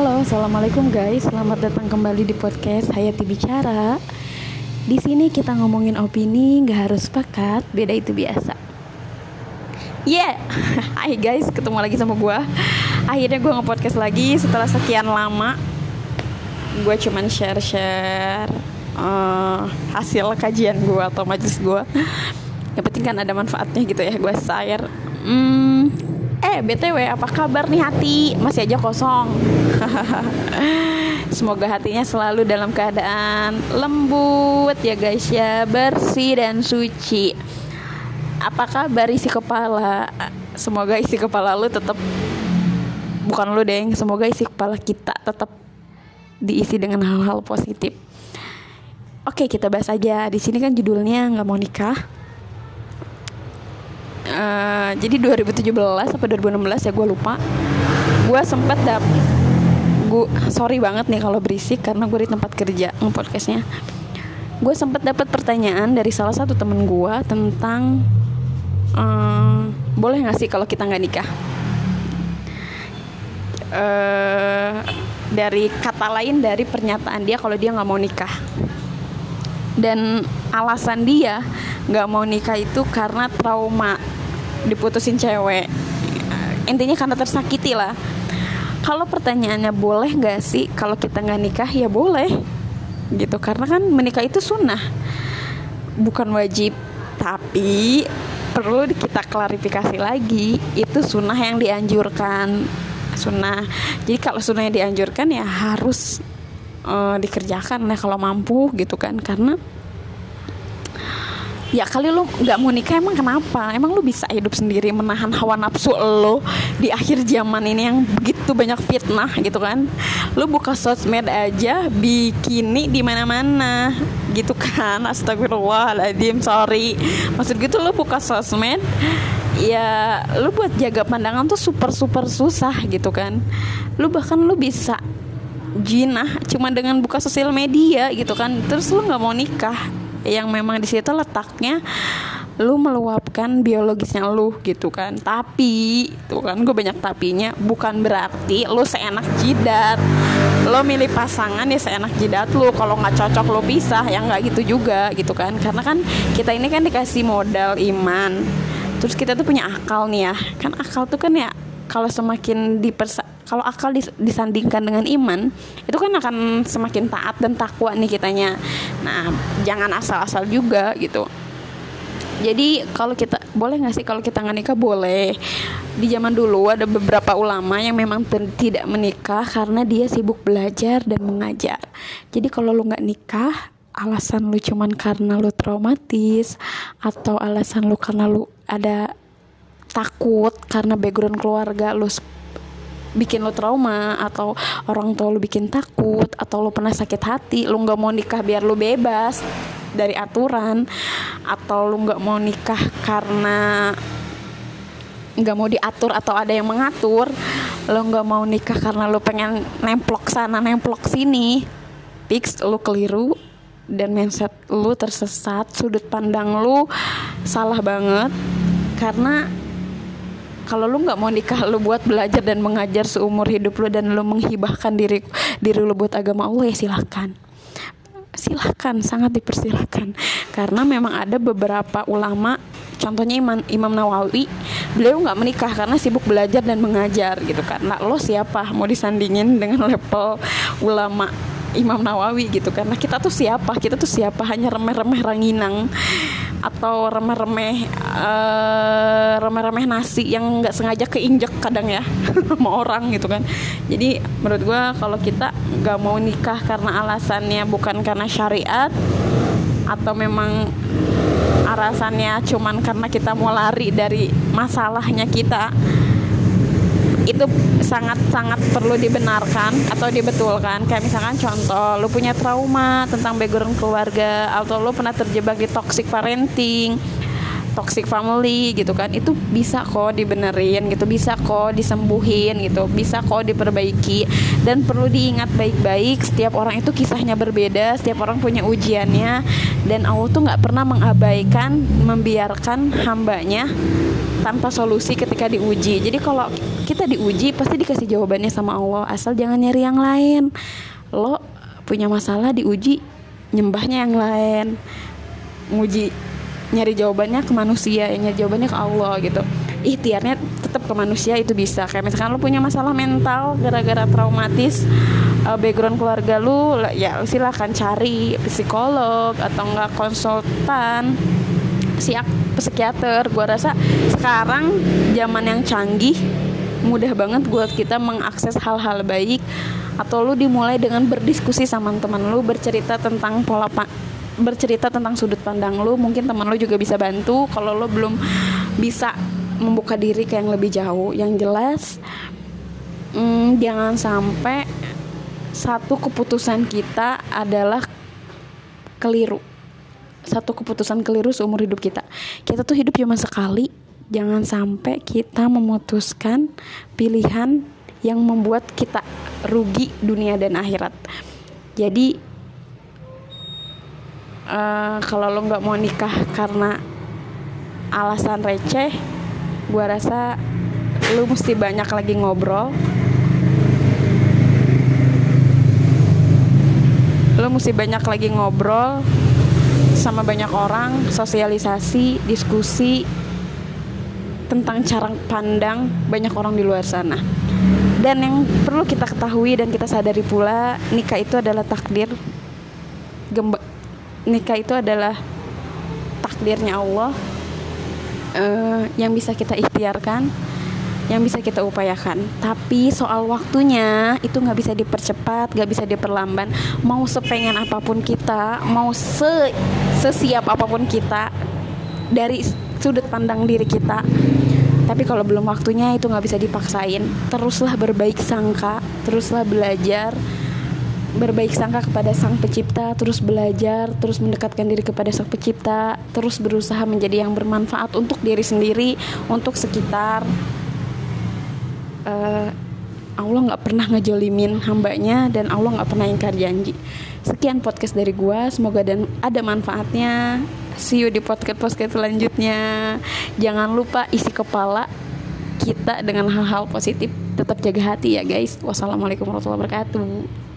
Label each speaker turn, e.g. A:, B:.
A: Halo, assalamualaikum guys. Selamat datang kembali di podcast Hayati Bicara. Di sini kita ngomongin opini, nggak harus sepakat, beda itu biasa. Yeah, hai guys, ketemu lagi sama gue. Akhirnya gue nge-podcast lagi setelah sekian lama. Gue cuman share-share uh, hasil kajian gue atau majelis gue. Yang penting kan ada manfaatnya gitu ya, gue share. Hmm, Eh BTW apa kabar nih hati? Masih aja kosong. Semoga hatinya selalu dalam keadaan lembut ya guys ya. Bersih dan suci. Apa kabar isi kepala? Semoga isi kepala lu tetap Bukan lu deng Semoga isi kepala kita tetap Diisi dengan hal-hal positif. Oke kita bahas aja. Di sini kan judulnya nggak mau nikah uh, jadi 2017 atau 2016 ya gue lupa. Gue sempat dapet gue sorry banget nih kalau berisik karena gue di tempat kerja podcastnya gue sempat dapat pertanyaan dari salah satu temen gue tentang uh, boleh nggak sih kalau kita nggak nikah? Uh, dari kata lain dari pernyataan dia kalau dia nggak mau nikah. Dan alasan dia nggak mau nikah itu karena trauma diputusin cewek. Intinya karena tersakiti lah. Kalau pertanyaannya boleh nggak sih? Kalau kita nggak nikah ya boleh. Gitu karena kan menikah itu sunnah. Bukan wajib. Tapi perlu kita klarifikasi lagi. Itu sunnah yang dianjurkan. Sunnah. Jadi kalau sunnah yang dianjurkan ya harus uh, dikerjakan lah kalau mampu gitu kan. Karena ya kali lu nggak mau nikah emang kenapa? Emang lu bisa hidup sendiri menahan hawa nafsu lo di akhir zaman ini yang begitu banyak fitnah gitu kan? Lu buka sosmed aja bikini di mana-mana gitu kan? Astagfirullahaladzim sorry. Maksud gitu lu buka sosmed ya lu buat jaga pandangan tuh super super susah gitu kan? Lu bahkan lu bisa jinah cuma dengan buka sosial media gitu kan? Terus lu nggak mau nikah yang memang di situ letaknya lu meluapkan biologisnya lu gitu kan. Tapi tuh kan gue banyak tapinya bukan berarti lu seenak jidat. Lo milih pasangan ya seenak jidat lu. Kalau nggak cocok lo pisah. Yang nggak gitu juga gitu kan. Karena kan kita ini kan dikasih modal iman. Terus kita tuh punya akal nih ya. Kan akal tuh kan ya kalau semakin dipersa kalau akal dis disandingkan dengan iman itu kan akan semakin taat dan takwa nih kitanya. Nah jangan asal-asal juga gitu. Jadi kalau kita boleh nggak sih kalau kita nggak nikah? Boleh. Di zaman dulu ada beberapa ulama yang memang tidak menikah karena dia sibuk belajar dan mengajar. Jadi kalau lu nggak nikah alasan lu cuman karena lu traumatis atau alasan lu karena lu ada takut karena background keluarga lu bikin lo trauma atau orang tua lo bikin takut atau lo pernah sakit hati lo nggak mau nikah biar lo bebas dari aturan atau lo nggak mau nikah karena nggak mau diatur atau ada yang mengatur lo nggak mau nikah karena lo pengen nemplok sana nemplok sini. Fix lo keliru dan mindset lo tersesat sudut pandang lo salah banget karena kalau lu nggak mau nikah lu buat belajar dan mengajar seumur hidup lu dan lu menghibahkan diri diri lu buat agama Allah ya silahkan silahkan sangat dipersilahkan karena memang ada beberapa ulama contohnya Imam, Imam Nawawi beliau nggak menikah karena sibuk belajar dan mengajar gitu kan. Nah lo siapa? Mau disandingin dengan level ulama Imam Nawawi gitu karena kita tuh siapa? Kita tuh siapa? Hanya remeh-remeh ranginang atau remeh-remeh uh, remeh-remeh nasi yang nggak sengaja keinjek kadang ya sama orang gitu kan. Jadi menurut gue kalau kita nggak mau nikah karena alasannya bukan karena syariat atau memang alasannya cuman karena kita mau lari dari masalahnya kita itu sangat-sangat perlu dibenarkan atau dibetulkan. Kayak misalkan contoh lu punya trauma tentang background keluarga atau lu pernah terjebak di toxic parenting toxic family gitu kan itu bisa kok dibenerin gitu bisa kok disembuhin gitu bisa kok diperbaiki. Dan perlu diingat baik-baik setiap orang itu kisahnya berbeda setiap orang punya ujiannya. Dan Allah tuh nggak pernah mengabaikan membiarkan hambanya tanpa solusi ketika diuji. Jadi kalau kita diuji pasti dikasih jawabannya sama Allah. Asal jangan nyari yang lain. Lo punya masalah diuji nyembahnya yang lain. Nguji nyari jawabannya ke manusia nyari jawabannya ke Allah gitu. Ikhtiarnya tetap ke manusia itu bisa. Kayak misalkan lu punya masalah mental gara-gara traumatis uh, background keluarga lu ya silakan cari psikolog atau enggak konsultan psiak psikiater. Gua rasa sekarang zaman yang canggih mudah banget buat kita mengakses hal-hal baik atau lu dimulai dengan berdiskusi sama teman lu bercerita tentang pola bercerita tentang sudut pandang lu mungkin teman lu juga bisa bantu. Kalau lu belum bisa membuka diri ke yang lebih jauh yang jelas hmm, jangan sampai satu keputusan kita adalah keliru. Satu keputusan keliru seumur hidup kita. Kita tuh hidup cuma sekali. Jangan sampai kita memutuskan pilihan yang membuat kita rugi dunia dan akhirat. Jadi uh, kalau lo nggak mau nikah karena alasan receh gue rasa lo mesti banyak lagi ngobrol. Lo mesti banyak lagi ngobrol sama banyak orang sosialisasi diskusi tentang cara pandang banyak orang di luar sana. Dan yang perlu kita ketahui dan kita sadari pula nikah itu adalah takdir Gemba nikah itu adalah takdirnya Allah uh, yang bisa kita ikhtiarkan yang bisa kita upayakan. Tapi soal waktunya itu nggak bisa dipercepat nggak bisa diperlambat. Mau sepengen apa pun kita mau se sesiap apa pun kita dari sudut pandang diri kita. Tapi kalau belum waktunya itu nggak bisa dipaksain. Teruslah berbaik sangka teruslah belajar berbaik sangka kepada sang pencipta, terus belajar, terus mendekatkan diri kepada sang pencipta, terus berusaha menjadi yang bermanfaat untuk diri sendiri, untuk sekitar. Uh, Allah nggak pernah ngejolimin hambanya dan Allah nggak pernah ingkar janji. Sekian podcast dari gua, semoga dan ada manfaatnya. See you di podcast podcast selanjutnya. Jangan lupa isi kepala kita dengan hal-hal positif. Tetap jaga hati ya guys. Wassalamualaikum warahmatullahi wabarakatuh.